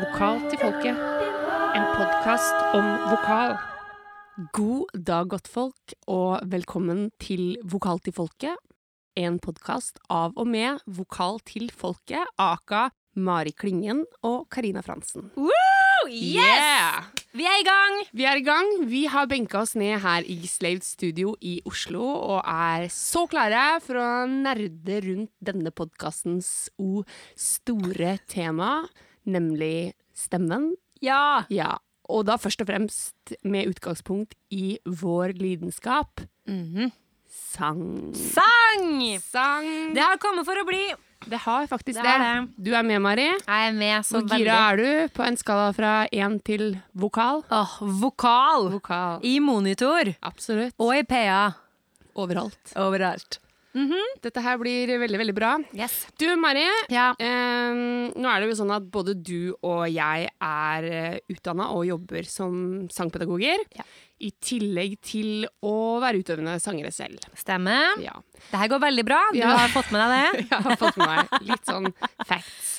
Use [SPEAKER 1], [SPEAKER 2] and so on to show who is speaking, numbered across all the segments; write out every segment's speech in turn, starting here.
[SPEAKER 1] Vokal til folket. En podkast om vokal. God dag, godtfolk, og velkommen til Vokal til folket. En podkast av og med Vokal til folket, aka Mari Klingen og Karina Fransen.
[SPEAKER 2] Woo! Yes!
[SPEAKER 1] Yeah!
[SPEAKER 2] Vi er i gang!
[SPEAKER 1] Vi er i gang. Vi har benka oss ned her i Slaved Studio i Oslo og er så klare for å nerde rundt denne podkastens o store tema, nemlig stemmen.
[SPEAKER 2] Ja.
[SPEAKER 1] Ja, og da først og fremst med utgangspunkt i vår lidenskap sang.
[SPEAKER 2] Sang!
[SPEAKER 1] Sang!
[SPEAKER 2] Det har kommet for å bli.
[SPEAKER 1] Det har faktisk
[SPEAKER 2] Det
[SPEAKER 1] det.
[SPEAKER 2] er det.
[SPEAKER 1] Du er med, Mari.
[SPEAKER 2] Jeg er med så
[SPEAKER 1] Hvor gira er du på en skala fra én til vokal?
[SPEAKER 2] Åh, vokal.
[SPEAKER 1] Vokal.
[SPEAKER 2] I monitor.
[SPEAKER 1] Absolutt.
[SPEAKER 2] Og i PA.
[SPEAKER 1] Overalt.
[SPEAKER 2] Overalt.
[SPEAKER 1] Dette her blir veldig, veldig bra.
[SPEAKER 2] Yes.
[SPEAKER 1] Du, Mari.
[SPEAKER 2] Ja.
[SPEAKER 1] Eh, nå er det jo sånn at både du og jeg er uh, utdanna og jobber som sangpedagoger.
[SPEAKER 2] Ja.
[SPEAKER 1] I tillegg til å være utøvende sangere selv.
[SPEAKER 2] Stemmer.
[SPEAKER 1] Ja.
[SPEAKER 2] Det her går veldig bra. Du har fått med deg det.
[SPEAKER 1] Jeg har fått med meg litt sånn facts.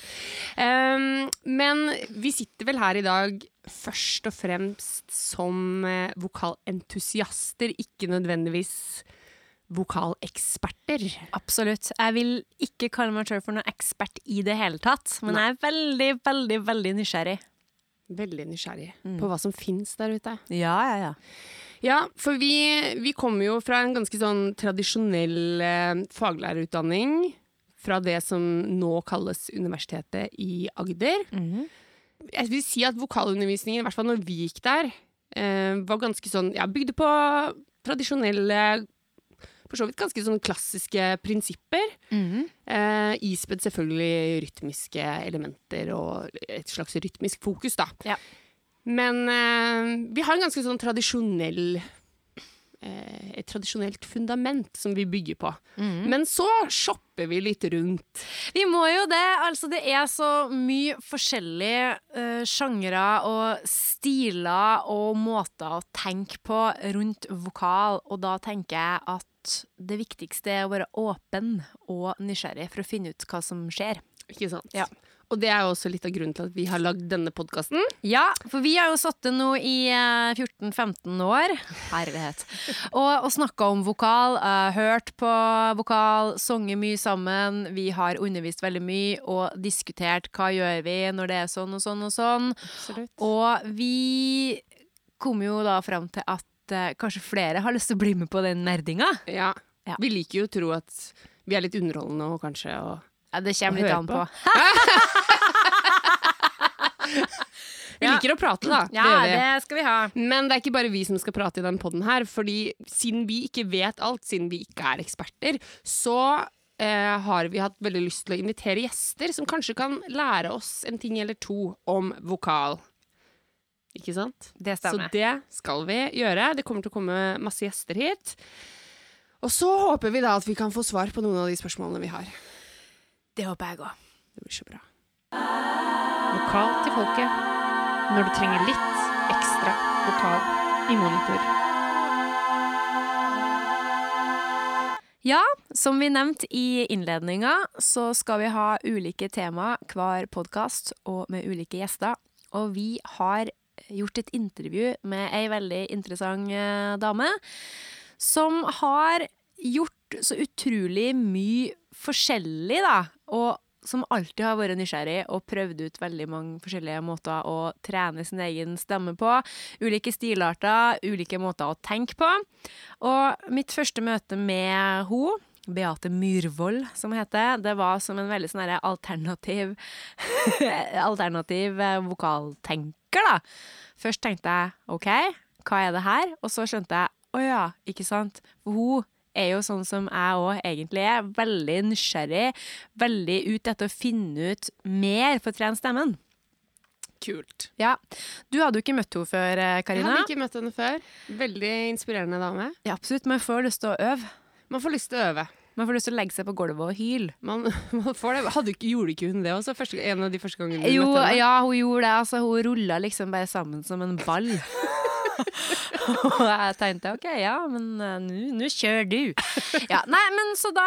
[SPEAKER 1] Um, men vi sitter vel her i dag først og fremst som uh, vokalentusiaster, ikke nødvendigvis vokaleksperter.
[SPEAKER 2] Absolutt. Jeg vil ikke kalle meg selv for noen ekspert i det hele tatt, men
[SPEAKER 1] Nei.
[SPEAKER 2] jeg er veldig, veldig, veldig nysgjerrig.
[SPEAKER 1] Veldig nysgjerrig
[SPEAKER 2] Mm.
[SPEAKER 1] på hva som fins der ute.
[SPEAKER 2] Ja, ja, ja.
[SPEAKER 1] Ja, for vi, vi kommer jo fra en ganske sånn tradisjonell eh, faglærerutdanning. Fra det som nå kalles Universitetet i Agder.
[SPEAKER 2] Mm.
[SPEAKER 1] Jeg vil si at vokalundervisningen, i hvert fall når vi gikk der, eh, var ganske sånn Ja, bygde på tradisjonelle For så vidt ganske sånn klassiske prinsipper.
[SPEAKER 2] Mm.
[SPEAKER 1] Eh, ispedd selvfølgelig rytmiske elementer og et slags rytmisk fokus, da.
[SPEAKER 2] Ja.
[SPEAKER 1] Men eh, vi har en ganske sånn tradisjonell eh, Et tradisjonelt fundament som vi bygger på.
[SPEAKER 2] Mm.
[SPEAKER 1] Men så shopper vi litt rundt.
[SPEAKER 2] Vi må jo det. Altså, det er så mye forskjellige uh, sjangre og stiler og måter å tenke på rundt vokal, og da tenker jeg at det viktigste er å være åpen og nysgjerrig for å finne ut hva som skjer.
[SPEAKER 1] Ikke sant?
[SPEAKER 2] Ja.
[SPEAKER 1] Og det er jo også litt av grunnen til at vi har lagd denne podkasten.
[SPEAKER 2] Ja, for vi har jo sittet nå i eh, 14-15 år, herlighet, og, og snakka om vokal, Uh, hørt på vokal, sunget mye sammen. Vi har undervist veldig mye og diskutert hva gjør vi når det er sånn og sånn og sånn.
[SPEAKER 1] Absolutt.
[SPEAKER 2] Og vi kom jo da fram til at eh, kanskje flere har lyst til å bli med på den nerdinga.
[SPEAKER 1] Ja.
[SPEAKER 2] Ja.
[SPEAKER 1] Vi liker jo å tro at vi er litt underholdende og kanskje og
[SPEAKER 2] Ja, det kommer litt an
[SPEAKER 1] på.
[SPEAKER 2] på.
[SPEAKER 1] Vi
[SPEAKER 2] Ja.
[SPEAKER 1] liker å prate, da.
[SPEAKER 2] Ja,
[SPEAKER 1] det gjør vi.
[SPEAKER 2] det skal vi ha.
[SPEAKER 1] Men det er ikke bare vi som skal prate i den podden her, fordi siden vi ikke vet alt, siden vi ikke er eksperter, så eh, har vi hatt veldig lyst til å invitere gjester som kanskje kan lære oss en ting eller to om vokal. Ikke sant?
[SPEAKER 2] Det
[SPEAKER 1] Så det skal vi gjøre. Det kommer til å komme masse gjester hit. Og så håper vi da at vi kan få svar på noen av de spørsmålene vi har.
[SPEAKER 2] Det håper jeg òg.
[SPEAKER 1] Det blir så bra. Vokal til folket. Når du trenger litt ekstra vokal i monitor.
[SPEAKER 2] Ja, som vi nevnte i innledninga, så skal vi ha ulike tema hver podkast, og med ulike gjester. Og vi har gjort et intervju med ei veldig interessant eh, dame, som har gjort så utrolig mye forskjellig, da. Og som alltid har vært nysgjerrig og prøvd ut veldig mange forskjellige måter å trene sin egen stemme på. Ulike stilarter, ulike måter å tenke på. Og mitt første møte med henne, Beate Myhrvold, som heter, det var som en veldig sånn alternativ Alternativ eh, vokaltenker, da. Først tenkte jeg OK, hva er det her? Og så skjønte jeg å ja, ikke sant. For hun er jo sånn som jeg òg egentlig er. Veldig nysgjerrig. Veldig ute etter å finne ut mer for å trene stemmen.
[SPEAKER 1] Kult.
[SPEAKER 2] Ja. Du hadde jo ikke møtt henne før, Karina.
[SPEAKER 1] Jeg hadde ikke møtt henne før. Veldig inspirerende dame.
[SPEAKER 2] Ja, absolutt, Man får lyst til å øve.
[SPEAKER 1] Man får lyst til å øve.
[SPEAKER 2] Man får lyst til å legge seg på gulvet og hyle.
[SPEAKER 1] Man, man får det. Hadde gjorde ikke hun det også? Første, en av de første gangene du
[SPEAKER 2] Jo,
[SPEAKER 1] møtte henne?
[SPEAKER 2] ja, hun gjorde det. Altså, hun rulla liksom bare sammen som en ball. og jeg tenkte ok, ja, men uh, nå kjør du. Ja, nei, men så da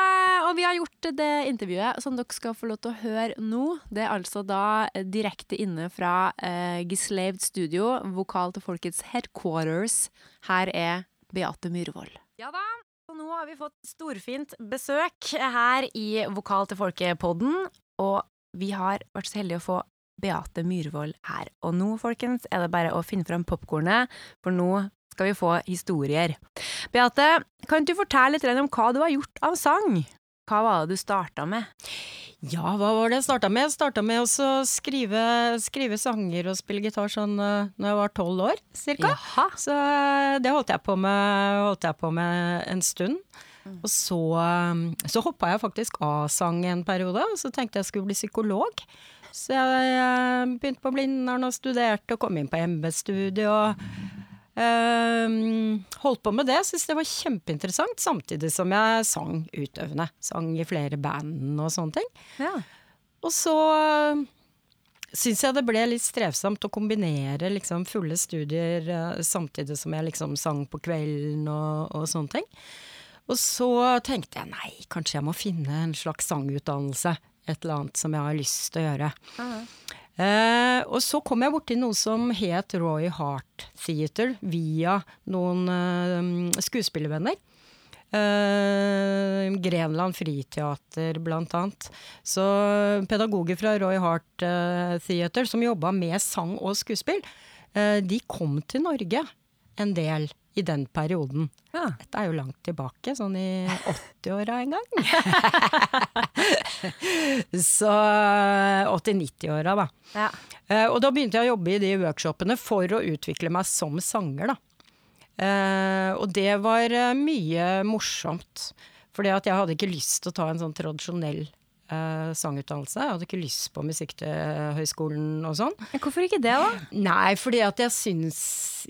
[SPEAKER 2] Og vi har gjort det intervjuet som dere skal få lov til å høre nå. Det er altså da direkte inne fra uh, Gislaved Studio, vokal til folkets headquarters. Her er Beate Myhrvold. Ja da. Og nå har vi fått storfint besøk her i Vokal til folket-podden. Og vi har vært så heldige å få Beate Myhrvold her. Og nå, folkens, er det bare å finne fram popkornet, for nå skal vi få historier. Beate, kan du fortelle litt om hva du har gjort av sang? Hva var det du starta med?
[SPEAKER 3] Ja, hva var det jeg starta med? Jeg starta med å skrive, skrive, sanger og spille gitar sånn uh, når jeg var tolv år, cirka. Jaha. Så uh, det holdt jeg, på med, holdt jeg på med en stund. Mm. Og så, um, så hoppa jeg faktisk av sang en periode, og så tenkte jeg skulle bli psykolog. Så jeg begynte på Blindern og studerte og kom inn på MB-studiet og holdt på med det, syntes det var kjempeinteressant, samtidig som jeg sang utøvende. Sang i flere band og sånne ting. Ja. Og så syns jeg det ble litt strevsomt å kombinere liksom fulle studier uh, samtidig som jeg liksom sang på kvelden og, og, sånne ting. Og så tenkte jeg nei, kanskje jeg må finne en slags sangutdannelse. Et eller annet som jeg har lyst til å gjøre. Uh -huh. Eh, og så kom jeg borti noe som het Roy Hart Theater, via noen eh, skuespillervenner. Eh, Grenland Friteater, blant annet. Så pedagoger fra Roy Hart eh, Theater, som jobba med sang og skuespill, eh, de kom til Norge en del i den perioden. Ja. Dette er jo langt tilbake, sånn i 80-åra en gang. så 80-90-åra, da. Ja. Uh, og da begynte jeg å jobbe i de workshopene for å utvikle meg som sanger, da. Uh, og det var uh, mye morsomt. Fordi at jeg hadde ikke lyst til å ta en sånn tradisjonell uh, sangutdannelse. Jeg hadde ikke lyst på Musikkhøgskolen og sånn.
[SPEAKER 2] Hvorfor ikke det, da?
[SPEAKER 3] Nei, fordi at jeg syns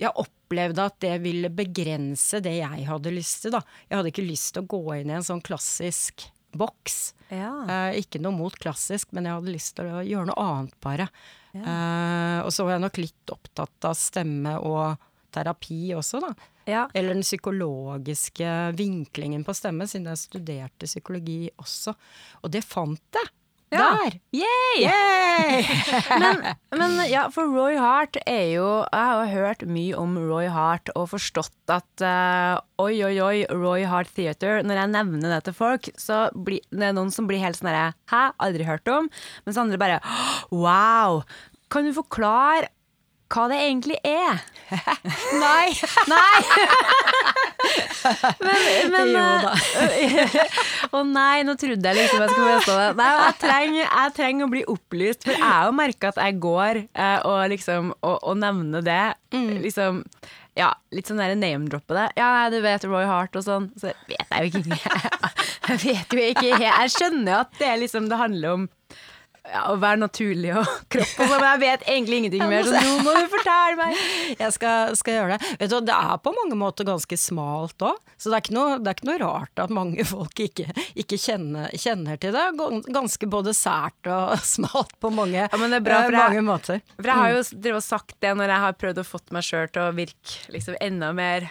[SPEAKER 3] Jeg opplevde at det ville begrense det jeg hadde lyst til, da. Jeg hadde ikke lyst til å gå inn i en sånn klassisk boks. Ja. Uh, ikke noe mot klassisk, men jeg hadde lyst til å gjøre noe annet, bare. Ja. Uh, og så var jeg nok litt opptatt av stemme og terapi også, da. Ja. Eller den psykologiske vinklingen på stemme, siden jeg studerte psykologi også. Og det fant jeg! Ja. Der!
[SPEAKER 2] Yay! Yay! men, men, ja, for Roy Hart er jo Jeg har jo hørt mye om Roy Hart og forstått at uh, oi, oi, oi, Roy Hart Theater Når jeg nevner det til folk, så blir det er noen som blir helt sånn herre Hæ, aldri hørt om? Mens andre bare wow! Kan du forklare hva det egentlig er.
[SPEAKER 3] nei!
[SPEAKER 2] nei! men, men Jo da. Eh, å nei, nå trodde jeg liksom jeg skulle vite det. Nei, jeg trenger, jeg trenger, å bli opplyst, for jeg har jo merka at jeg går eh, og liksom å, å nevner det. Mm. Liksom ja, litt sånn name-droppe det. Ja, nei, du vet Roy Hart og sånn. Så vet jeg jo ikke. Jeg vet jo ikke Jeg skjønner at det, liksom, det handler om ja, å være naturlig og kropp og sånn, jeg vet egentlig ingenting mer, så nå må du fortelle meg.
[SPEAKER 3] Jeg skal, skal gjøre det. Vet du, Det er på mange måter ganske smalt òg, så det er, ikke noe, det er ikke noe rart at mange folk ikke, ikke kjenner, kjenner, til det. Ganske både sært og smalt på mange, ja, men det er bra, for mange jeg, måter.
[SPEAKER 2] For jeg har jo mm. drevet sagt det når jeg har prøvd å fått meg sjøl til å virke liksom enda mer,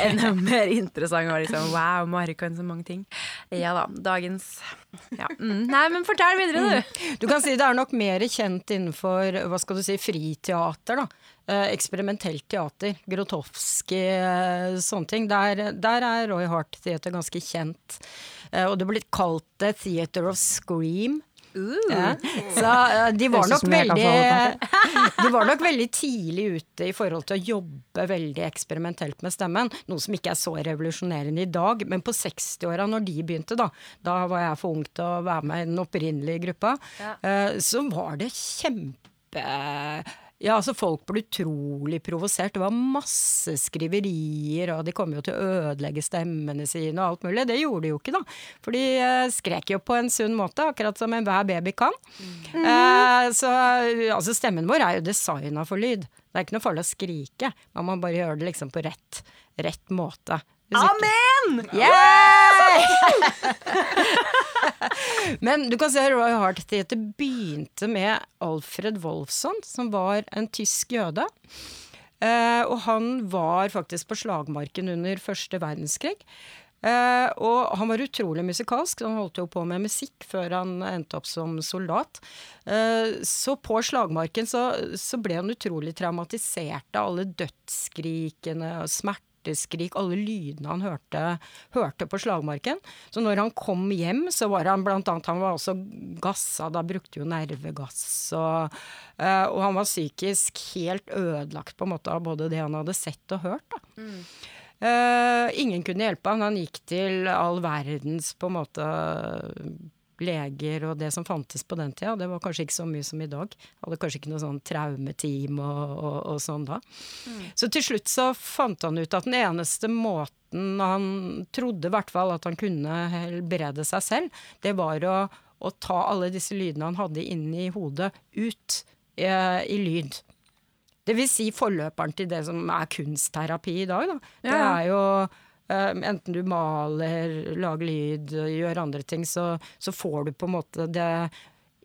[SPEAKER 2] enda mer interessant. Og liksom, wow, Mari kan så mange ting. Ja da. Dagens ja. Mm. Nei, men fortell videre, du.
[SPEAKER 3] Mm. Du kan si det er nok mer kjent innenfor hva skal du si, friteater. da. Eh, eksperimentelt teater. Grotowski, eh, sånne ting. Der, der, er Roy Hart Theater ganske kjent. Eh, og det blir kalt The Theater of Scream. Ja. Så uh, de, var nok veldig, de var nok veldig tidlig ute i forhold til å jobbe veldig eksperimentelt med stemmen. Noe som ikke er så revolusjonerende i dag, men på 60-åra, når de begynte, da, da var jeg for ung til å være med i den opprinnelige gruppa, ja. uh, så var det kjempe ja, altså Folk ble utrolig provosert. Det var masse skriverier, og de kom jo til å ødelegge stemmene sine og alt mulig. Det gjorde de jo ikke, da. For de uh, skrek jo på en sunn måte, akkurat som enhver baby kan. Mm. Eh, så altså, stemmen vår er jo designa for lyd. Det er ikke noe farlig å skrike. Man må bare gjøre det liksom på rett, rett måte.
[SPEAKER 2] Amen!
[SPEAKER 3] Yeah! Men du kan se Roy Hart Theater begynte med Alfred Wolfson, som var en tysk jøde. Eh, og han var faktisk på slagmarken under første verdenskrig. Eh, og han var utrolig musikalsk. Han holdt jo på med musikk før han endte opp som soldat. Eh, så på slagmarken så, så, ble han utrolig traumatisert av alle dødsskrikene og smerteskrik, alle lydene han hørte, hørte, på slagmarken. Så når han kom hjem, så var han blant annet Han var også gassa, da brukte jo nervegass. Og, uh, og han var psykisk helt ødelagt på en måte av både det han hadde sett og hørt. da. Mm. Uh, ingen kunne hjelpe han. Han gikk til all verdens på en måte leger og det som fantes på den tida. Det var kanskje ikke så mye som i dag. Hadde kanskje ikke noe sånn traumeteam og, og, og sånn da. Mm. Så til slutt så fant han ut at den eneste måten han trodde i hvert fall at han kunne helbrede seg selv, det var å, å ta alle disse lydene han hadde inni hodet, ut eh, i lyd. Det vil si forløperen til det som er kunstterapi i dag. Da. Det er jo um, enten du maler, lager lyd, gjør andre ting, så, så, får du på en måte det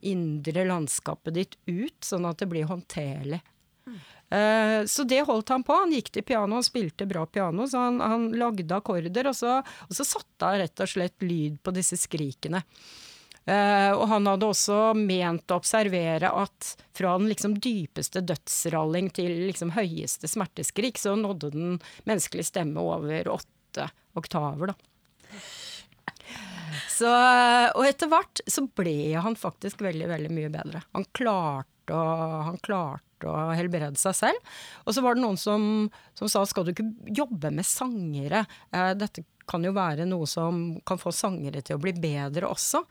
[SPEAKER 3] indre landskapet ditt ut, sånn at det blir håndterlig. Mm. Uh, så det holdt han på. Han gikk til piano, han spilte bra piano, så han, han lagde akkorder, og så, og så satte han rett og slett lyd på disse skrikene. Uh, og han hadde også ment å observere at fra den liksom dypeste dødsralling til liksom høyeste smerteskrik, så nådde den menneskelige stemme over åtte oktaver, da. Så, og etter hvert så ble han faktisk veldig, veldig mye bedre. Han klarte å, han klarte å helbrede seg selv. Og så var det noen som, som sa skal du ikke jobbe med sangere? Eh, dette kan jo være noe som kan få sangere til å bli bedre også.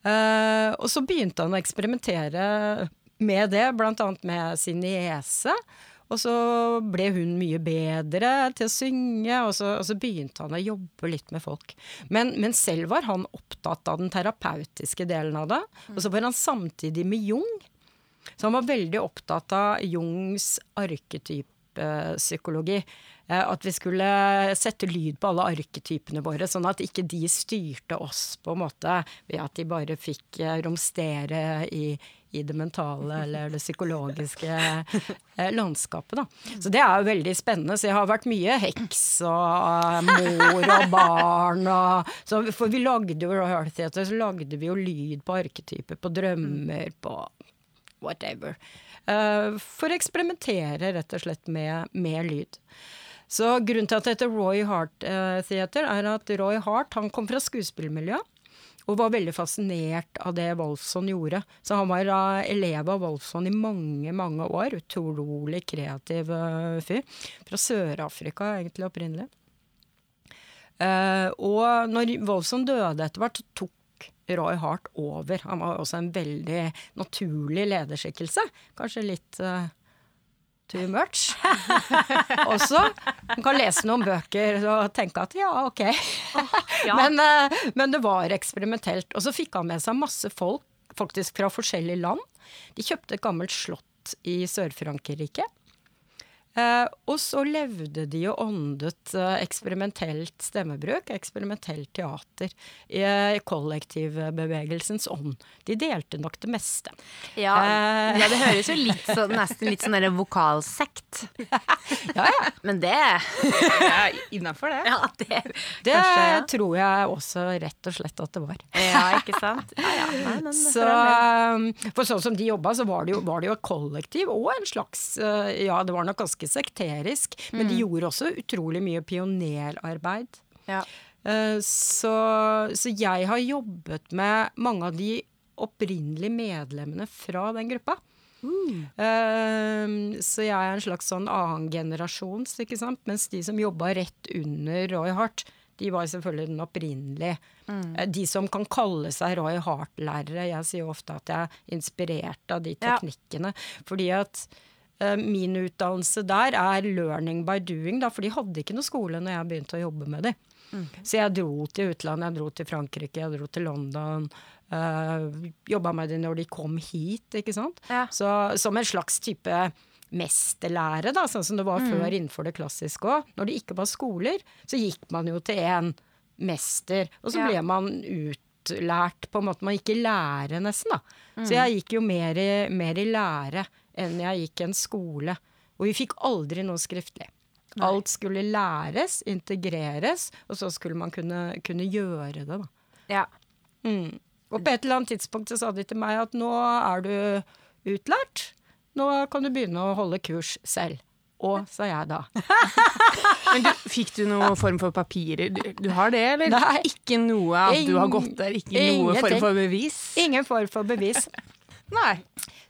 [SPEAKER 3] Eh, og så begynte han å eksperimentere med det, annet med sin niese. Og så ble hun mye bedre til å synge, og så, og så begynte han å jobbe litt med folk. Men, men, selv var han opptatt av den terapeutiske delen av det. Og så var han samtidig med Jung. Så han var veldig opptatt av Jungs arketypepsykologi. Eh, at vi skulle sette lyd på alle arketypene våre, sånn at ikke de styrte oss på en måte ved at de bare fikk eh, romstere i, i det mentale eller det psykologiske eh, landskapet. Da. Så det er jo veldig spennende. Så jeg har vært mye heks og mor og barn og så, For vi lagde jo Hearth så lagde vi jo lyd på arketyper, på drømmer, på whatever. for å eksperimentere rett og slett med, med lyd. Så grunnen til at det heter Roy Hart Theater, er at Roy Hart han kom fra skuespillmiljøet. Og var veldig fascinert av det Wolfson gjorde. Så han var da elev av Wolfson i mange, mange år. Utrolig kreativ uh, fyr. Fra Sør-Afrika egentlig opprinnelig. Uh, og når Wolfson døde etter hvert, tok Roy Hart over. Han var også en veldig naturlig lederskikkelse. Kanskje litt uh, too much. Også. Man kan lese noen bøker og tenke at ja, ok. ja. Men, uh, men, det var eksperimentelt. Og så fikk han med seg masse folk, faktisk fra forskjellige land. De kjøpte et gammelt slott i Sør-Frankrike. Uh, og så levde de og åndet eh, eksperimentelt stemmebruk, eksperimentelt teater, i eh, kollektivbevegelsens ånd. De delte nok det meste.
[SPEAKER 2] Ja, ja det høres jo litt så, nesten litt sånn derre vokalsekt.
[SPEAKER 3] ja, ja.
[SPEAKER 2] Men det er innafor, det.
[SPEAKER 3] Ja, det, det kanskje, ja. tror jeg også rett og slett at det var.
[SPEAKER 2] ja, ikke sant? Ja, Nei,
[SPEAKER 3] så, um, for sånn som de jobba, så var det, jo, var det jo et kollektiv og en slags Ja, det var nok ganske sekterisk, men de mm. gjorde også utrolig mye pionerarbeid.
[SPEAKER 2] Ja.
[SPEAKER 3] Uh, så, så, jeg har jobbet med mange av de opprinnelige medlemmene fra den gruppa. Mm. Uh, så jeg er en slags sånn annen generasjons, ikke sant. Mens de som jobba rett under Roy Hart, de var selvfølgelig den opprinnelige. Mm. Uh, de som kan kalle seg Roy Hart-lærere. Jeg sier ofte at jeg er inspirert av de teknikkene. Ja. Fordi at Eh, min utdannelse der er learning by doing, da, for de hadde ikke noe skole når jeg begynte å jobbe med dem. Mm. Så jeg dro til utlandet, jeg dro til Frankrike, jeg dro til London. Uh, eh, Jobba med dem når de kom hit, ikke sant.
[SPEAKER 2] Ja.
[SPEAKER 3] Så som en slags type mesterlære, da, sånn som det var mm. før innenfor det klassiske òg. Når det ikke var skoler, så gikk man jo til en mester, og så ja. ble man utlært på en måte man gikk i lære, nesten, da. Mm. Så jeg gikk jo mer i, mer i lære enn jeg gikk i en skole. Og vi fikk aldri noe skriftlig. Alt skulle læres, integreres, og så skulle man kunne, kunne gjøre det, da.
[SPEAKER 2] Ja.
[SPEAKER 3] Mm. Og på et eller annet tidspunkt så sa de til meg at nå er du utlært, nå kan du begynne å holde kurs selv. Og, sa jeg da.
[SPEAKER 1] Men du, fikk du noen form for papirer? Du, du har det, eller?
[SPEAKER 3] Nei.
[SPEAKER 1] Ikke noe at du har gått der? Ikke noe form for bevis?
[SPEAKER 3] Ingen form for bevis.
[SPEAKER 1] Nei.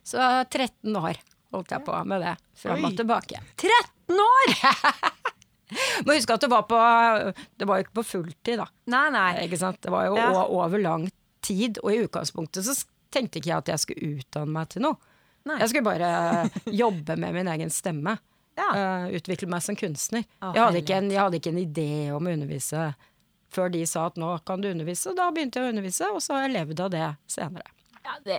[SPEAKER 3] Så 13 år holdt jeg på med det, fram og tilbake.
[SPEAKER 2] 13 år!
[SPEAKER 3] Må huske at det var på Det var jo ikke på fulltid, da.
[SPEAKER 2] Nei, nei.
[SPEAKER 3] Ikke sant? Det var jo
[SPEAKER 2] Ja.
[SPEAKER 3] over lang tid, og i utgangspunktet så tenkte ikke jeg at jeg skulle utdanne meg til noe.
[SPEAKER 2] Nei.
[SPEAKER 3] Jeg skulle bare jobbe med min egen stemme.
[SPEAKER 2] Ja.
[SPEAKER 3] Uh, utvikle meg som kunstner.
[SPEAKER 2] Å,
[SPEAKER 3] jeg, hadde ikke en, jeg hadde ikke en idé om å undervise før de sa at nå kan du undervise, da begynte jeg å undervise, og så har jeg levd av det senere.
[SPEAKER 2] Ja, det,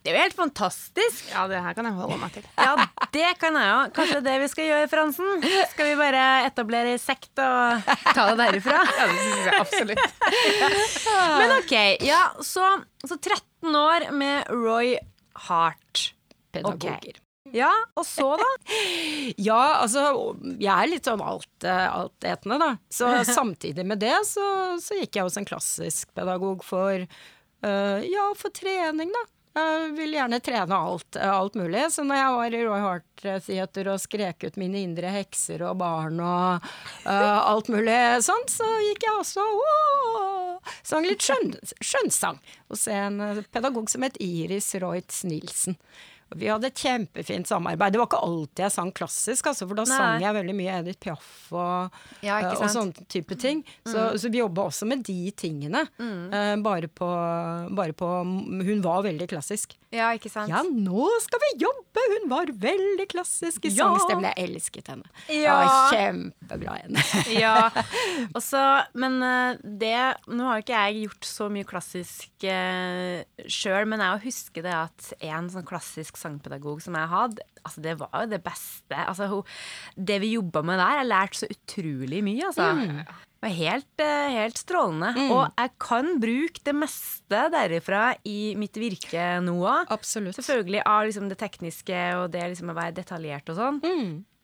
[SPEAKER 2] det er jo helt fantastisk.
[SPEAKER 1] Ja, det her kan jeg holde meg til.
[SPEAKER 2] Ja, det kan jeg jo. Kanskje det vi skal gjøre, Fransen? Skal vi bare etablere sekt og ta det derifra?
[SPEAKER 1] Ja, det synes jeg absolutt.
[SPEAKER 2] Men ok, ja, så, så 13 år med Roy Hart.
[SPEAKER 3] Pedagoger.
[SPEAKER 2] Ja, og så da?
[SPEAKER 3] Ja, altså, jeg er litt sånn alt, eh, altetende, da. Så samtidig med det så, så gikk jeg hos en klassisk pedagog for ja, for trening, da. Jeg vil gjerne trene alt, eh, alt mulig. Så når jeg var i Roy Hart Theater og skrek ut mine indre hekser og barn og uh, alt mulig sånn, så gikk jeg også og sang litt skjønn, skjønnsang hos en eh, pedagog som het Iris Royts Nilsen. Vi hadde et kjempefint samarbeid. Det var ikke alltid jeg sang klassisk, altså, for da
[SPEAKER 2] Nei.
[SPEAKER 3] sang jeg veldig mye Edith Piaf og,
[SPEAKER 2] Ja,
[SPEAKER 3] eh, og?
[SPEAKER 2] Mm.
[SPEAKER 3] sånne type ting. Så, så vi jobba også med de tingene. eh, bare, på, bare på Hun var veldig klassisk.
[SPEAKER 2] Ja, ikke sant?
[SPEAKER 3] Ja, nå skal vi jobbe! Hun var veldig klassisk i
[SPEAKER 2] Ja.
[SPEAKER 3] sangstemmen. Jeg elsket henne.
[SPEAKER 2] Ja.
[SPEAKER 3] Ja, kjempebra henne.
[SPEAKER 2] Ja, Også, men eh, det Nå har jo ikke jeg gjort så mye klassisk uh, sjøl, men jeg husker det at en sånn klassisk sangpedagog som jeg hadde, altså det var jo det beste. Altså, hun, det vi jobba med der, jeg lærte så utrolig mye, altså. Det var helt, eh, helt strålende. Og jeg kan bruke det meste derifra i mitt virke nå òg. Selvfølgelig av liksom det tekniske og det liksom å være detaljert og sånn.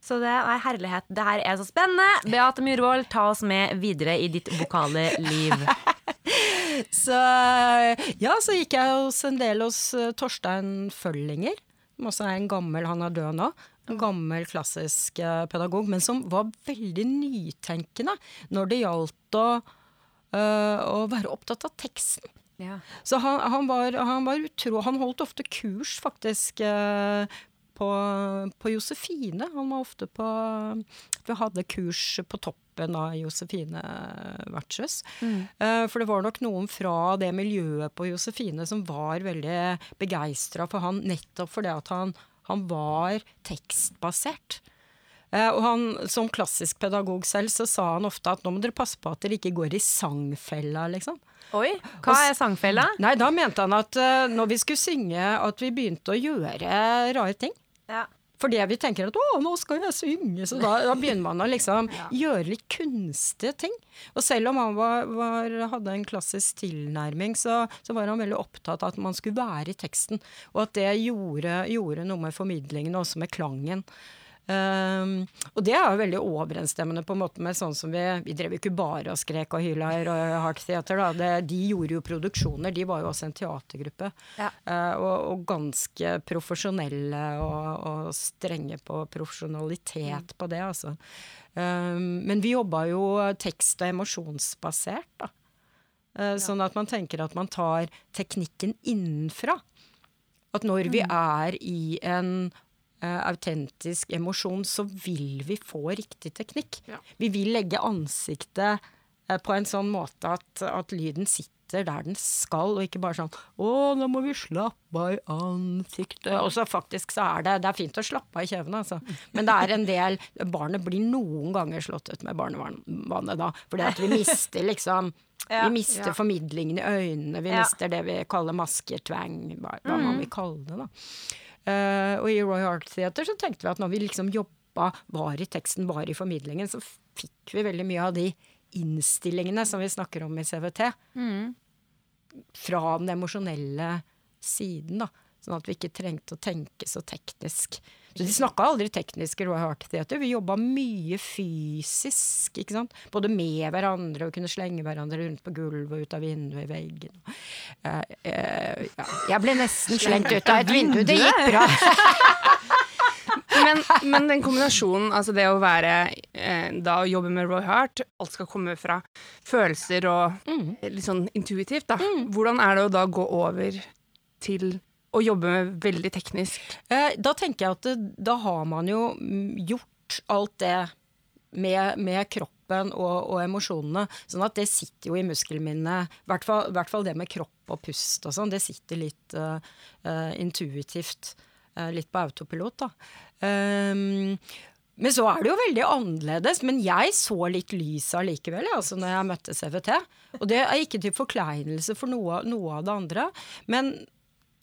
[SPEAKER 2] Så det er herlighet. Det her er så spennende. Beate Myhrvold, ta oss med videre i ditt vokale liv.
[SPEAKER 3] Så ja, så gikk jeg hos en del hos eh, Torstein Føllinger, som også er en gammel, han er død nå. En gammel klassisk eh, pedagog, men som var veldig nytenkende når det gjaldt å, øh, å være opptatt av teksten.
[SPEAKER 2] Ja.
[SPEAKER 3] Så han, han, var, han var utro... Han holdt ofte kurs, faktisk, øh, på, på Josefine. Han var ofte på Vi hadde kurs på toppen av Josefine vertshus. Eh, for det var nok noen fra det miljøet på Josefine som var veldig begeistra for han, nettopp fordi at han, han var tekstbasert. Eh, og han, som klassisk pedagog selv, så sa han ofte at nå må dere passe på at dere ikke går i sangfella, liksom.
[SPEAKER 2] Oi, hva er sangfella?
[SPEAKER 3] Nei, da mente han at eh, når vi skulle synge, at vi begynte å gjøre rare ting.
[SPEAKER 2] Ja.
[SPEAKER 3] Fordi vi tenker at 'å, nå skal jeg synge', så da, da begynner man å liksom gjøre litt kunstige ting. Og selv om han var, var, hadde en klassisk tilnærming, så, så var han veldig opptatt av at man skulle være i teksten. Og at det gjorde, gjorde noe med formidlingen, og også med klangen. Um, og det er jo veldig overensstemmende på en måte med sånn som vi Vi drev jo ikke bare og skrek og hyla i Heart Theater, da. Det, de gjorde jo produksjoner. De var jo også en teatergruppe.
[SPEAKER 2] Ja.
[SPEAKER 3] Uh, og, og ganske profesjonelle og, og strenge på profesjonalitet på det, altså. Um, men vi jobba jo tekst- og emosjonsbasert, da. Eh, Sånn at man tenker at man tar teknikken innenfra. At når vi er i en autentisk emosjon, så vil vi få riktig teknikk.
[SPEAKER 1] Ja.
[SPEAKER 3] Vi vil legge ansiktet eh, på en sånn måte at, at lyden sitter der den skal, og ikke bare sånn 'Å, nå må vi slappe av i ansiktet'. Og så faktisk så er det Det er fint å slappe av i kjevene, altså. Men det er en del Barnet blir noen ganger slått ut med barnevannet da, fordi at vi mister liksom
[SPEAKER 2] Ja.
[SPEAKER 3] Vi mister
[SPEAKER 1] Ja.
[SPEAKER 3] formidlingen i øynene, vi
[SPEAKER 2] Ja.
[SPEAKER 3] mister det vi kaller masketvang, hva, hva man vil kalle det, da. Eh, og i Roy Art Theater så tenkte vi at når vi liksom jobba, var i teksten, var i formidlingen, så fikk vi veldig mye av de innstillingene som vi snakker om i CVT. Fra den emosjonelle siden, da. Sånn at vi ikke trengte å tenke så teknisk. Så de snakka aldri teknisk Theater. Vi jobba mye fysisk, ikke sant. Både med hverandre og kunne slenge hverandre rundt på gulvet og ut av vinduet i veggen. Uh, uh, ja. Jeg ble nesten slengt ut av et vindu. Det gikk bra.
[SPEAKER 1] men, men, den kombinasjonen, altså det å være eh, Da å jobbe med Roy Hart, alt skal komme fra følelser og mm. litt sånn intuitivt, da. Mm. Hvordan er det å da gå over til å jobbe veldig teknisk?
[SPEAKER 3] Eh, da tenker jeg at da har man jo gjort alt det med, med kroppen og, og, emosjonene. Sånn at det sitter jo i muskelminnet. I hvert, hvert fall, det med kropp og pust og sånn. Det sitter litt uh, intuitivt. Uh, litt på autopilot, da. Um, men så er det jo veldig annerledes. Men jeg så litt lys allikevel, altså når jeg møtte CVT. Og det er ikke til forkleinelse for noe, noe av det andre. Men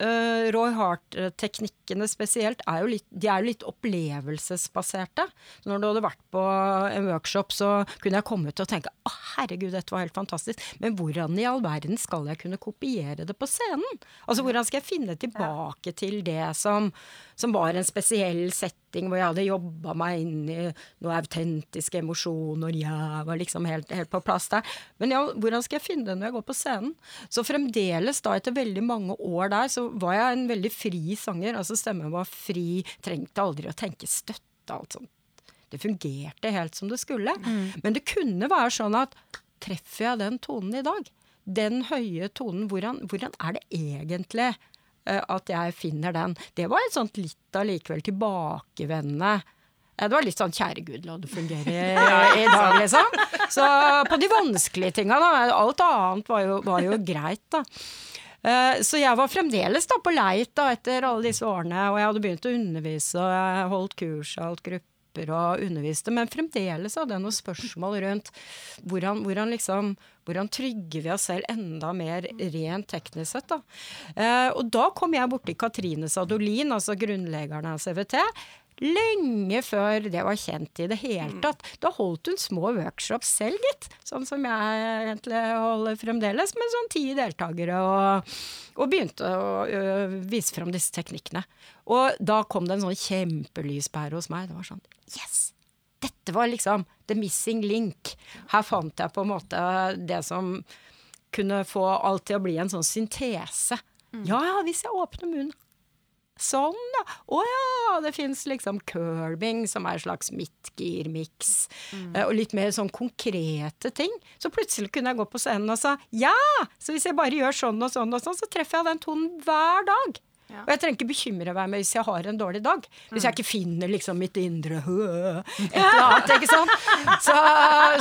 [SPEAKER 3] Uh, Roy Hart-teknikkene spesielt er jo litt, de er jo litt opplevelsesbaserte. Så når du hadde vært på en workshop, så kunne jeg komme ut og tenke å herregud, dette var helt fantastisk. Men hvordan i all verden skal jeg kunne kopiere det på scenen? Altså hvordan skal jeg finne tilbake til det som, som var en spesiell setting hvor jeg hadde jobba meg inn i noen autentiske emosjoner, jeg var liksom helt, helt, på plass der. Men ja, hvordan skal jeg finne det når jeg går på scenen? Så fremdeles, da etter veldig mange år der, så var jeg en veldig fri sanger. Altså stemmen var fri, trengte aldri å tenke støtte, alt sånt. Det fungerte helt som det skulle. Mm. Men det kunne være sånn at treffer jeg den tonen i dag? Den høye tonen, hvordan, hvordan er det egentlig? Eh, at jeg finner den. Det var et sånt litt allikevel tilbakevendende det var litt sånn 'kjære gud, la det fungere i dag', liksom. Så på de vanskelige tinga, da. Alt annet var jo, var jo greit, da. Eh, så jeg var fremdeles da på leit da etter alle disse årene, og jeg hadde begynt å undervise, og jeg holdt kurs og alt gruppe grupper og underviste, men fremdeles hadde jeg noen spørsmål rundt hvordan, hvordan, liksom, hvordan trygger vi oss selv enda mer rent teknisk sett. Da. Eh, og da kom jeg borti Katrine Sadolin, altså grunnleggeren av CVT. Lenge før det var kjent i det hele tatt. Da holdt hun små workshops selv, gitt. Sånn som jeg egentlig holder fremdeles, med sånn ti deltakere. Og, og begynte å ø, vise fram disse teknikkene. Og da kom det en sånn kjempelyspære hos meg. Det var sånn Yes! Dette var liksom the missing link. Her fant jeg på en måte det som kunne få alt til å bli en sånn syntese. Mm. Ja, hvis jeg åpner munnen. Sånn, ja. Å ja, det fins liksom curbing, som er en slags midtgir-miks. Mm. Uh, og litt mer sånn konkrete ting. Så plutselig kunne jeg gå på scenen og sa ja! Så hvis jeg bare gjør sånn og sånn og sånn, så treffer jeg den tonen hver dag. Ja. Og jeg trenger ikke bekymre meg hvis jeg har en dårlig dag. Hvis jeg ikke finner liksom mitt indre et eller annet, ikke sant. Så,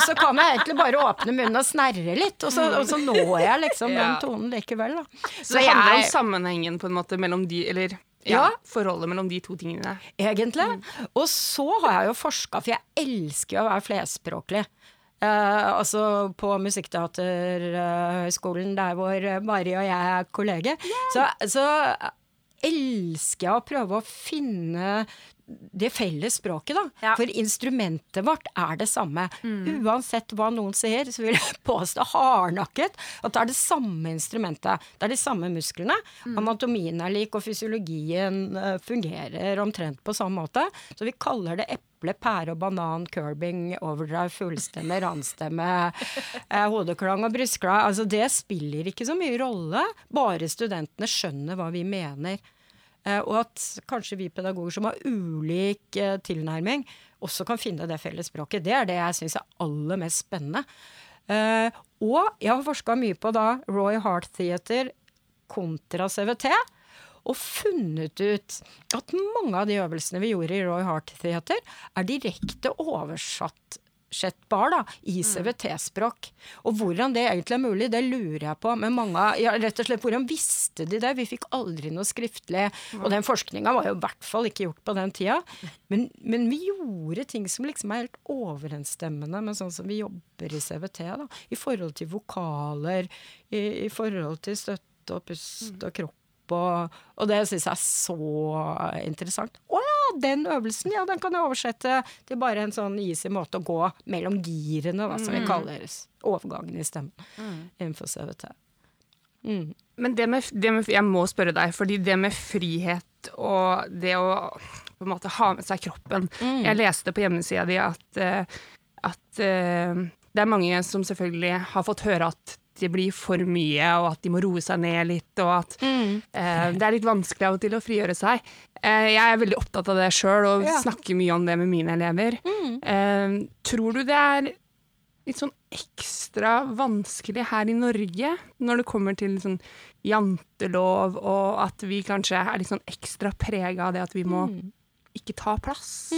[SPEAKER 3] så, kan jeg egentlig bare åpne munnen og snerre litt, og så, og så når jeg liksom den tonen likevel, da.
[SPEAKER 1] Så, det handler om sammenhengen på en måte mellom de, eller ja, forholdet mellom de to tingene.
[SPEAKER 3] Egentlig. Mm. Og så har jeg jo forska, for jeg elsker å være flerspråklig. Uh, altså på Musikkteaterhøgskolen, uh, der hvor Mari og jeg er kolleger. Yeah. Så, så elsker jeg å prøve å finne det felles språket, da. Ja. For instrumentet vårt er det samme. Mm. Uansett hva noen sier, så vil jeg påstå hardnakket at det er det samme instrumentet. Det er de samme musklene. Mm. Anatomien er lik, og fysiologien uh, fungerer omtrent på samme måte. Så vi kaller det eple, pære og banan, curbing, overdrive, fullstemme, randstemme, eh, hodeklang og brystklang. Altså det spiller ikke så mye rolle, bare studentene skjønner hva vi mener. Eh, og at kanskje vi pedagoger som har ulik eh, tilnærming, også kan finne det felles språket. Det er det jeg syns er aller mest spennende. Eh, og jeg har forska mye på da Roy Heart Theater kontra CVT. Og funnet ut at mange av de øvelsene vi gjorde i Roy Heart Theater, er direkte oversatt bar da, i mm. CVT-språk. Og hvordan det egentlig er mulig, det lurer jeg på. Men mange, ja, rett og slett, hvordan visste de det? Vi fikk aldri noe skriftlig. Og den forskninga var jo i hvert fall ikke gjort på den tida. Men, men, vi gjorde ting som liksom er helt overensstemmende med sånn som vi jobber i CVT. da, I forhold til vokaler, i, i forhold til støtte og pust og kropp. Og, og det syns jeg er så interessant. Å ja, den øvelsen, ja, den kan jeg oversette til bare en sånn easy måte å gå mellom girene, da, som vi mm. kaller overgangen i stemmen mm. innenfor CVT.
[SPEAKER 1] Mm. Men det med, det med, jeg må spørre deg, fordi det med frihet og det å på en måte ha med seg kroppen Jeg leste på hjemmesida di at, eh, at eh, det er mange som selvfølgelig har fått høre at det blir for mye, og at de må roe seg ned litt, og at eh, det er litt vanskelig av og til å frigjøre seg. Eh, jeg er veldig opptatt av det sjøl, og
[SPEAKER 3] Ja.
[SPEAKER 1] snakker mye om det med mine elever. Eh, tror du det er litt sånn ekstra vanskelig her i Norge, når det kommer til sånn jantelov, og at vi kanskje er litt sånn ekstra prega av det at vi må ikke ta plass?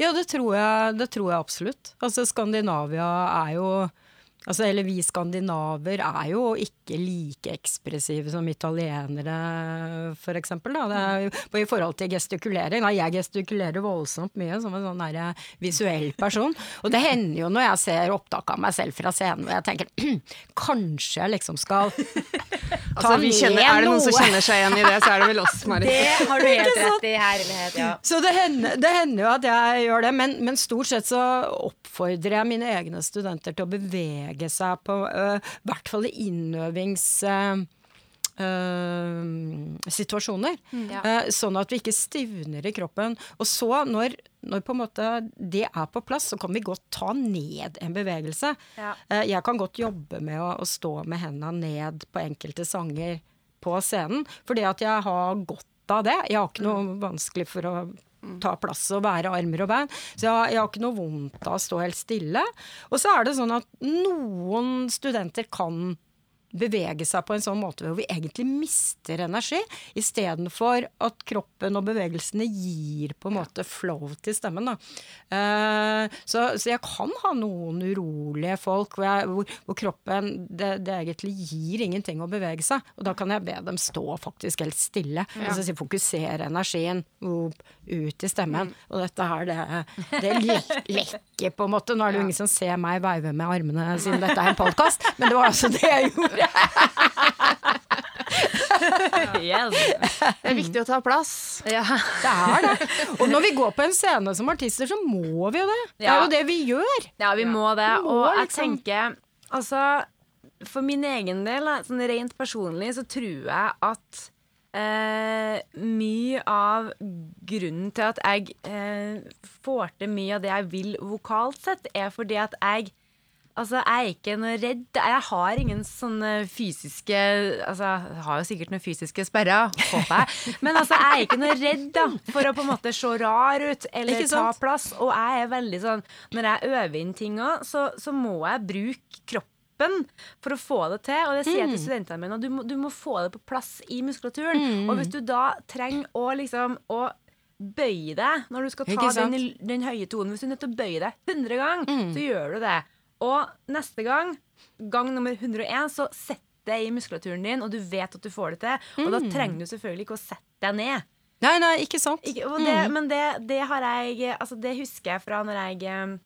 [SPEAKER 3] Ja, det tror, jeg, det tror jeg absolutt. Altså, Skandinavia er jo Altså, eller vi skandinaver er jo ikke like ekspressive som italienere, for eksempel. Da. Det er jo, I forhold til gestikulering. Da, jeg gestikulerer voldsomt mye som en sånn der, eh, visuell person. Og det hender jo når jeg ser opptak av meg selv fra scenen hvor jeg tenker kanskje jeg liksom skal ta
[SPEAKER 1] Altså, vi kjenner, er det noen som kjenner seg igjen i det, så er det vel oss, Marit.
[SPEAKER 2] Det har du helt rett i, herlighet. Ja.
[SPEAKER 3] Så det hender, det hender jo at jeg gjør det, men, men stort sett så oppfordrer jeg mine egne studenter til å bevege seg på uh, i hvert fall i innøvings... Uh, Uh, situasjoner.
[SPEAKER 2] Ja.
[SPEAKER 3] uh, sånn at vi ikke stivner i kroppen. Og så, når, når på en måte det er på plass, så kan vi godt ta ned en bevegelse.
[SPEAKER 2] Ja.
[SPEAKER 3] Uh, jeg kan godt jobbe med å, å stå med hendene ned på enkelte sanger på scenen, fordi at jeg har godt av det. Jeg har ikke noe vanskelig for å ta plass og være armer og bein. Så jeg, jeg har ikke noe vondt av å stå helt stille. Og så er det sånn at noen studenter kan bevege seg på en sånn måte hvor vi egentlig mister energi, istedenfor at kroppen og bevegelsene gir på en måte flow til stemmen. Da. Eh, så, så jeg kan ha noen urolige folk hvor, jeg, hvor, hvor kroppen det, det egentlig gir ingenting å bevege seg. Og da kan jeg be dem stå faktisk helt stille. Altså så fokusere energien opp, ut i stemmen. Og dette her, det, det lek- lekker på en måte. Nå er det jo ingen som ser meg veive med armene siden dette er en podkast, men det var altså det jeg gjorde.
[SPEAKER 2] Yes.
[SPEAKER 1] Det er viktig å ta plass.
[SPEAKER 2] Ja.
[SPEAKER 3] Det er det. Og når vi går på en scene som artister, så må vi jo det. Det er jo det vi gjør.
[SPEAKER 2] Ja, vi må det.
[SPEAKER 3] Vi må,
[SPEAKER 2] Og jeg
[SPEAKER 3] liksom.
[SPEAKER 2] tenker Altså, for min egen del, sånn rent personlig, så tror jeg at eh, mye av grunnen til at jeg eh, får til mye av det jeg vil vokalt sett, er fordi at jeg Altså, jeg er ikke noe redd. Jeg har ingen sånne fysiske Altså, jeg har jo sikkert noen fysiske sperrer, håper jeg. Men altså, jeg er ikke noe redd da, for å på en måte se rar ut eller ta plass. Og jeg er veldig sånn Når jeg øver inn ting òg, så, så må jeg bruke kroppen for å få det til. Og det sier jeg
[SPEAKER 3] Mm.
[SPEAKER 2] til studentene mine. Du må, du må få det på plass i muskulaturen. Og hvis du da trenger å liksom å bøye deg når du skal ta den, den høye tonen. Hvis du er nødt til å bøye deg 100 ganger,
[SPEAKER 3] Mm.
[SPEAKER 2] så gjør du det. Og neste gang, gang nummer 101, så sett det i muskulaturen din, og du vet at du får det til. Og
[SPEAKER 3] Mm.
[SPEAKER 2] da trenger du selvfølgelig ikke å sette deg ned.
[SPEAKER 3] Nei, nei, ikke sant.
[SPEAKER 2] Ikke, og det, Men det, det har jeg Altså, det husker jeg fra når jeg eh,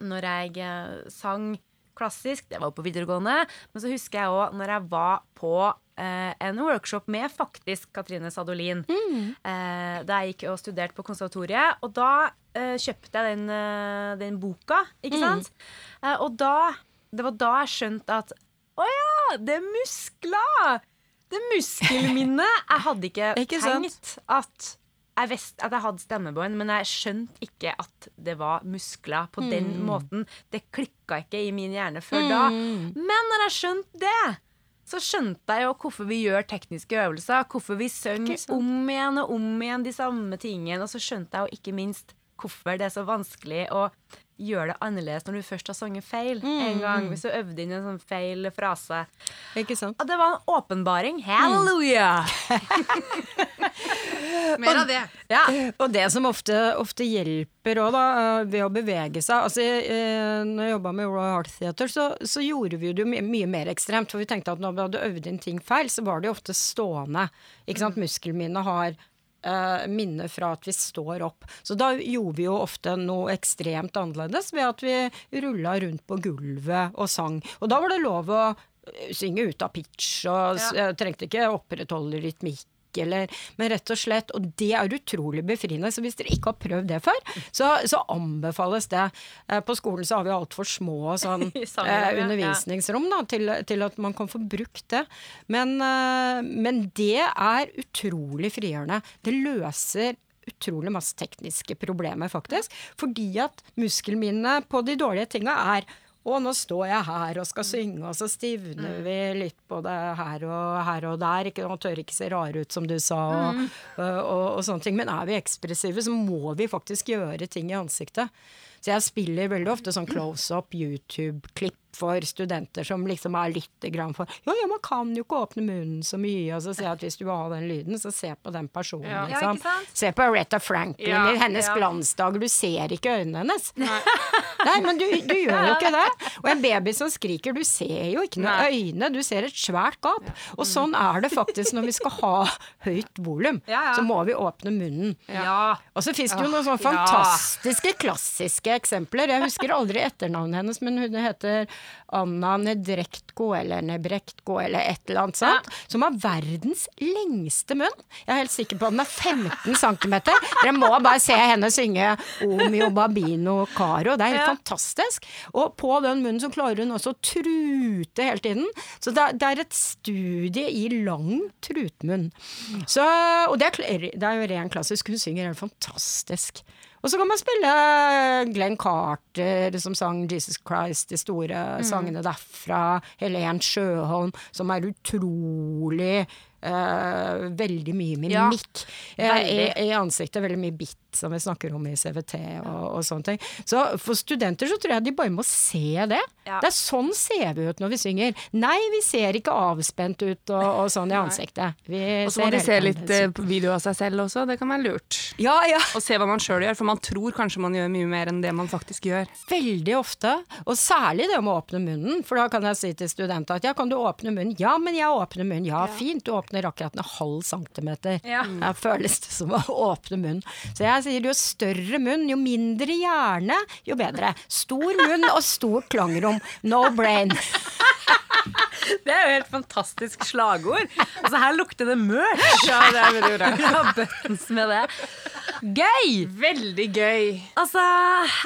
[SPEAKER 2] Når jeg eh, sang klassisk. Det var jo på videregående. Men så husker jeg òg når jeg var på eh, en workshop med faktisk Katrine Sadolin. Eh, da jeg gikk og studerte på konservatoriet. Og da eh, kjøpte jeg den, eh, den boka, ikke sant? Eh, og da Det var da jeg skjønte at å ja, det er muskler! Det er muskelminne. Jeg hadde ikke,
[SPEAKER 3] Ikke sant?
[SPEAKER 2] tenkt at jeg visste at jeg hadde stemmebånd, men jeg skjønte ikke at det var muskler på den
[SPEAKER 3] Mm.
[SPEAKER 2] måten. Det klikka ikke i min hjerne før da. Men når jeg skjønte det, så skjønte jeg jo hvorfor vi gjør tekniske øvelser. Hvorfor vi synger om igjen og om igjen de samme tingene. Og så skjønte jeg jo ikke minst hvorfor det er så vanskelig å gjøre det annerledes når du først har sunget feil en gang. Hvis du øvde inn en sånn feil frase.
[SPEAKER 3] Ikke sant?
[SPEAKER 2] Og det var en åpenbaring. Halleluja!
[SPEAKER 1] Mer av det.
[SPEAKER 2] Ja.
[SPEAKER 3] Og det som ofte, ofte hjelper òg, da, eh, ved å bevege seg altså, jeg, Når jeg jobba med Royal Heart Theatre, så, så gjorde vi det mye, mye mer ekstremt. For vi tenkte at når vi hadde øvd inn ting feil, så var det jo ofte stående. Ikke sant? Muskelminnet har uh, minne fra at vi står opp. Så da gjorde vi jo ofte noe ekstremt annerledes ved at vi rulla rundt på gulvet og sang. Og da var det lov å eh, synge ut av pitch, og ja. trengte ikke opprettholde rytmikk eller Men rett og slett, og det er utrolig befriende. Så hvis dere ikke har prøvd det før, så, så anbefales det. Eh, på skolen så har vi altfor små sånn, eh, undervisningsrom da, til, til at man kan få brukt det. Men, eh, men det er utrolig frigjørende. Det løser utrolig masse tekniske problemer, faktisk. Fordi at muskelminnet på de dårlige tinga er og nå står jeg her og skal synge, og så stivner vi litt både her og her og der. Ikke, og tør ikke se rare ut, som du sa, og, og, og, og sånne ting. Men er vi ekspressive, så må vi faktisk gjøre ting i ansiktet. Så jeg spiller veldig ofte sånn close-up YouTube-klipp for studenter som liksom er litt grann for Ja, ja, man kan jo ikke åpne munnen så mye. Og så jeg at hvis du vil ha den lyden, så se på den personen,
[SPEAKER 1] Ja.
[SPEAKER 3] Liksom.
[SPEAKER 2] Ja.
[SPEAKER 3] Se på Aretha Franklin
[SPEAKER 1] Ja,
[SPEAKER 3] i hennes
[SPEAKER 2] ja.
[SPEAKER 3] glansdager. Du ser ikke øynene hennes. Nei, men du, du gjør jo ikke det. Og en baby som skriker, du ser jo ikke noe øyne, du ser et svært gap. Og sånn er det faktisk når vi skal ha høyt volum. Så må vi åpne munnen.
[SPEAKER 2] Ja.
[SPEAKER 3] Og så fins det jo noen sånne fantastiske, klassiske eksempler. Jeg husker aldri etternavnet hennes, men hun heter Anna Nedrektko eller Nebrektko eller et eller annet sånt. Som har verdens lengste munn. Jeg er helt sikker på at den er 15 cm. Dere må bare se henne synge Omio Babino Caro. Det er helt
[SPEAKER 2] Ja.
[SPEAKER 3] fantastisk. Og på den munnen så klarer hun også å trute hele tiden. Så det er et studie i lang trutmunn. Så, og det er, det er jo ren klassisk. Hun synger helt fantastisk. Og så kan man spille Glenn Carter som sang 'Jesus Christ', de store sangene derfra. Helen Sjøholm, som er utrolig eh, Veldig mye
[SPEAKER 2] Ja,
[SPEAKER 3] mimikk eh, i, i ansiktet. Veldig mye bitt, som vi snakker om i CVT og, og sånne ting. Så for studenter så tror jeg de bare må se det.
[SPEAKER 2] Ja.
[SPEAKER 3] Det er sånn ser vi ut når vi synger. Nei, vi ser ikke avspent ut og, og sånn i ansiktet. Vi
[SPEAKER 1] Og så må de se litt eh, video av seg selv også, det kan være lurt.
[SPEAKER 3] Ja, ja.
[SPEAKER 1] Og se hva man sjøl gjør, for man tror kanskje man gjør mye mer enn det man faktisk gjør.
[SPEAKER 3] Veldig ofte, og særlig det med å åpne munnen. For da kan jeg si til studenter at ja, kan du åpne munnen? Ja, men jeg åpner munnen. Ja, fint, du åpner akkurat en halv centimeter.
[SPEAKER 2] Ja.
[SPEAKER 3] Det føles det som å åpne munnen. Så jeg sier jo større munn, jo mindre hjerne, jo bedre. Stor munn og stort klangrom. No brain.
[SPEAKER 2] Det er jo helt fantastisk slagord. Altså, her lukter det mørkt.
[SPEAKER 1] Ja, det er veldig bra.
[SPEAKER 2] Ja, buttons med det. Gøy!
[SPEAKER 1] Veldig gøy.
[SPEAKER 2] Altså,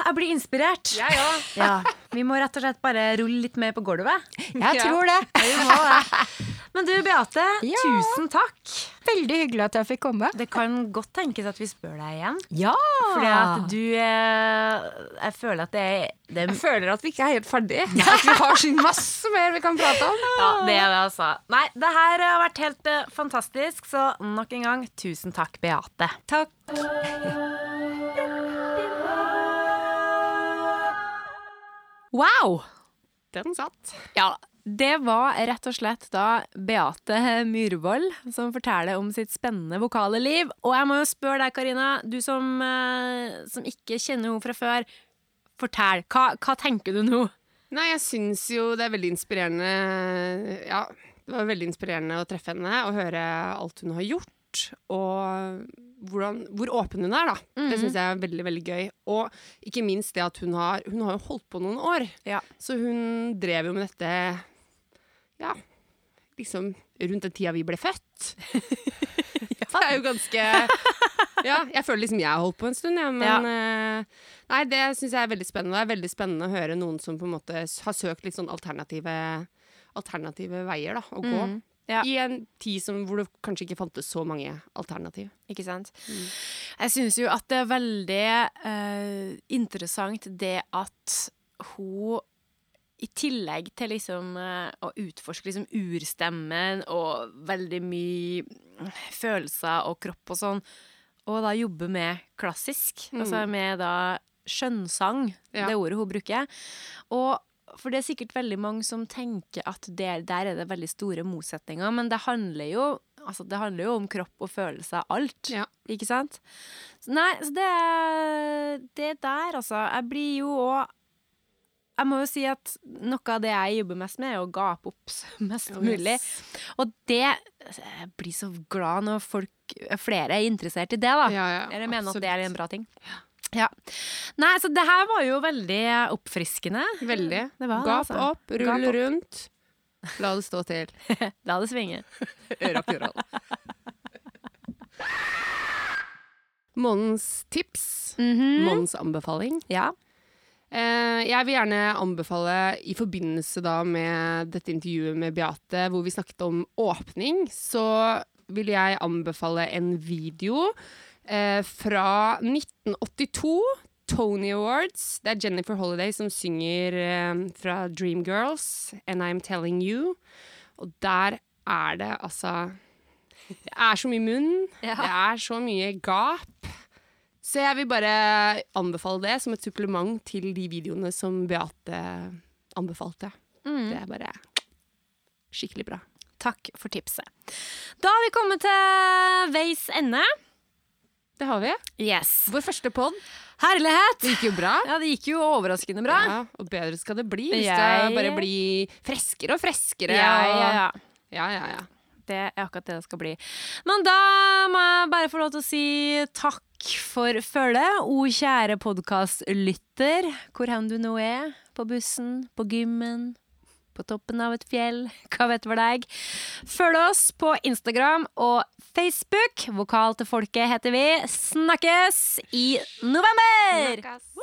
[SPEAKER 2] jeg blir inspirert.
[SPEAKER 1] Jeg òg.
[SPEAKER 2] Ja, Vi må rett og slett bare rulle litt mer på gulvet.
[SPEAKER 3] Jeg tror det.
[SPEAKER 2] Vi må det. Men du Beate,
[SPEAKER 3] Ja.
[SPEAKER 2] tusen takk.
[SPEAKER 3] Veldig hyggelig at jeg fikk komme.
[SPEAKER 2] Det kan godt tenkes at vi spør deg igjen.
[SPEAKER 3] Ja!
[SPEAKER 2] Fordi at du eh, Jeg føler at det er, det
[SPEAKER 1] Jeg føler at vi ikke er helt ferdige. At vi har så masse mer vi kan prate om.
[SPEAKER 2] Ja, det er det, altså. Nei, det her har vært helt uh, fantastisk, så nok en gang, tusen takk, Beate.
[SPEAKER 3] Takk.
[SPEAKER 2] Wow!
[SPEAKER 1] Den satt.
[SPEAKER 2] Ja, det var rett og slett da Beate Myhrvold som forteller om sitt spennende vokale liv. Og jeg må jo spørre deg, Karina, du som, eh, som ikke kjenner henne fra før. Fortell. Hva, hva tenker du nå?
[SPEAKER 1] Nei, jeg syns jo det er veldig inspirerende Ja, det var veldig inspirerende å treffe henne og høre alt hun har gjort. Og hvordan, hvor åpen hun er, da. Det syns jeg er veldig veldig gøy. Og ikke minst det at hun har Hun har jo holdt på noen år.
[SPEAKER 2] Ja.
[SPEAKER 1] Så hun drev jo med dette Ja, liksom rundt den tida vi ble født. Det er jo ganske Ja, jeg føler liksom jeg har holdt på en stund, ja, men ja. Nei, det syns jeg er veldig spennende. Det er veldig spennende å høre noen som på en måte har søkt litt sånn alternative, alternative veier da, å gå.
[SPEAKER 2] Mm, ja.
[SPEAKER 1] I en tid som, hvor det kanskje ikke fantes så mange alternativ.
[SPEAKER 2] Ikke sant? Jeg syns jo at det er veldig uh, interessant det at hun i tillegg til liksom eh, å utforske liksom urstemmen og veldig mye følelser og kropp og sånn, og da jobbe med klassisk, altså med da skjønnsang,
[SPEAKER 1] Ja.
[SPEAKER 2] det ordet hun bruker. Og for det er sikkert veldig mange som tenker at der, der er det veldig store motsetninger, men det handler jo Altså, det handler jo om kropp og følelser, alt.
[SPEAKER 1] Ja.
[SPEAKER 2] Ikke sant? Så nei, så det er Det der, altså. Jeg blir jo òg Jeg må jo si at noe av det jeg jobber mest med, er å gape opp mest
[SPEAKER 1] Oh,
[SPEAKER 2] mulig. Og det Jeg blir så glad når folk, flere er interessert i det, da.
[SPEAKER 1] Ja, ja,
[SPEAKER 2] Eller mener at det er en bra ting.
[SPEAKER 1] Ja.
[SPEAKER 2] Nei, så det her var jo veldig oppfriskende.
[SPEAKER 1] Veldig.
[SPEAKER 2] Det var det,
[SPEAKER 1] Gap
[SPEAKER 2] altså.
[SPEAKER 1] opp, rull
[SPEAKER 2] Gap opp.
[SPEAKER 1] rundt. La det stå til.
[SPEAKER 2] La det svinge.
[SPEAKER 1] Øra Rock'n'roll. Månens tips.
[SPEAKER 2] Mhm.
[SPEAKER 1] Månedens anbefaling.
[SPEAKER 2] Ja.
[SPEAKER 1] Eh, jeg vil gjerne anbefale, i forbindelse da med dette intervjuet med Beate, hvor vi snakket om åpning, så vil jeg anbefale en video eh, fra 1982. Tony Awards. Det er Jennifer Holiday som synger eh, fra Dreamgirls, And I'm Telling You. Og der er det altså Det er så mye munn. Det er så mye gap. Så jeg vil bare anbefale det som et supplement til de videoene som Beate anbefalte.
[SPEAKER 2] Mm.
[SPEAKER 1] Det er bare skikkelig bra.
[SPEAKER 2] Takk for tipset. Da har vi kommet til veis ende.
[SPEAKER 1] Det har vi.
[SPEAKER 2] Yes.
[SPEAKER 1] Vår første pod.
[SPEAKER 2] Herlighet!
[SPEAKER 1] Det gikk jo bra.
[SPEAKER 2] Ja, det gikk jo overraskende bra.
[SPEAKER 1] Ja, og bedre skal det bli. Vi
[SPEAKER 2] Jeg-
[SPEAKER 1] skal bare bli freskere og freskere.
[SPEAKER 2] Ja, ja, ja.
[SPEAKER 1] ja, ja, ja.
[SPEAKER 2] Det er akkurat det det skal bli. Men da må jeg bare få lov til å si takk for følget, o kjære podkastlytter, hvor hen du nå er. På bussen, på gymmen, på toppen av et fjell, hva vet vel deg. Følg oss på Instagram og Facebook. Vokal til folket heter vi. Snakkes i november!
[SPEAKER 1] Snakkes.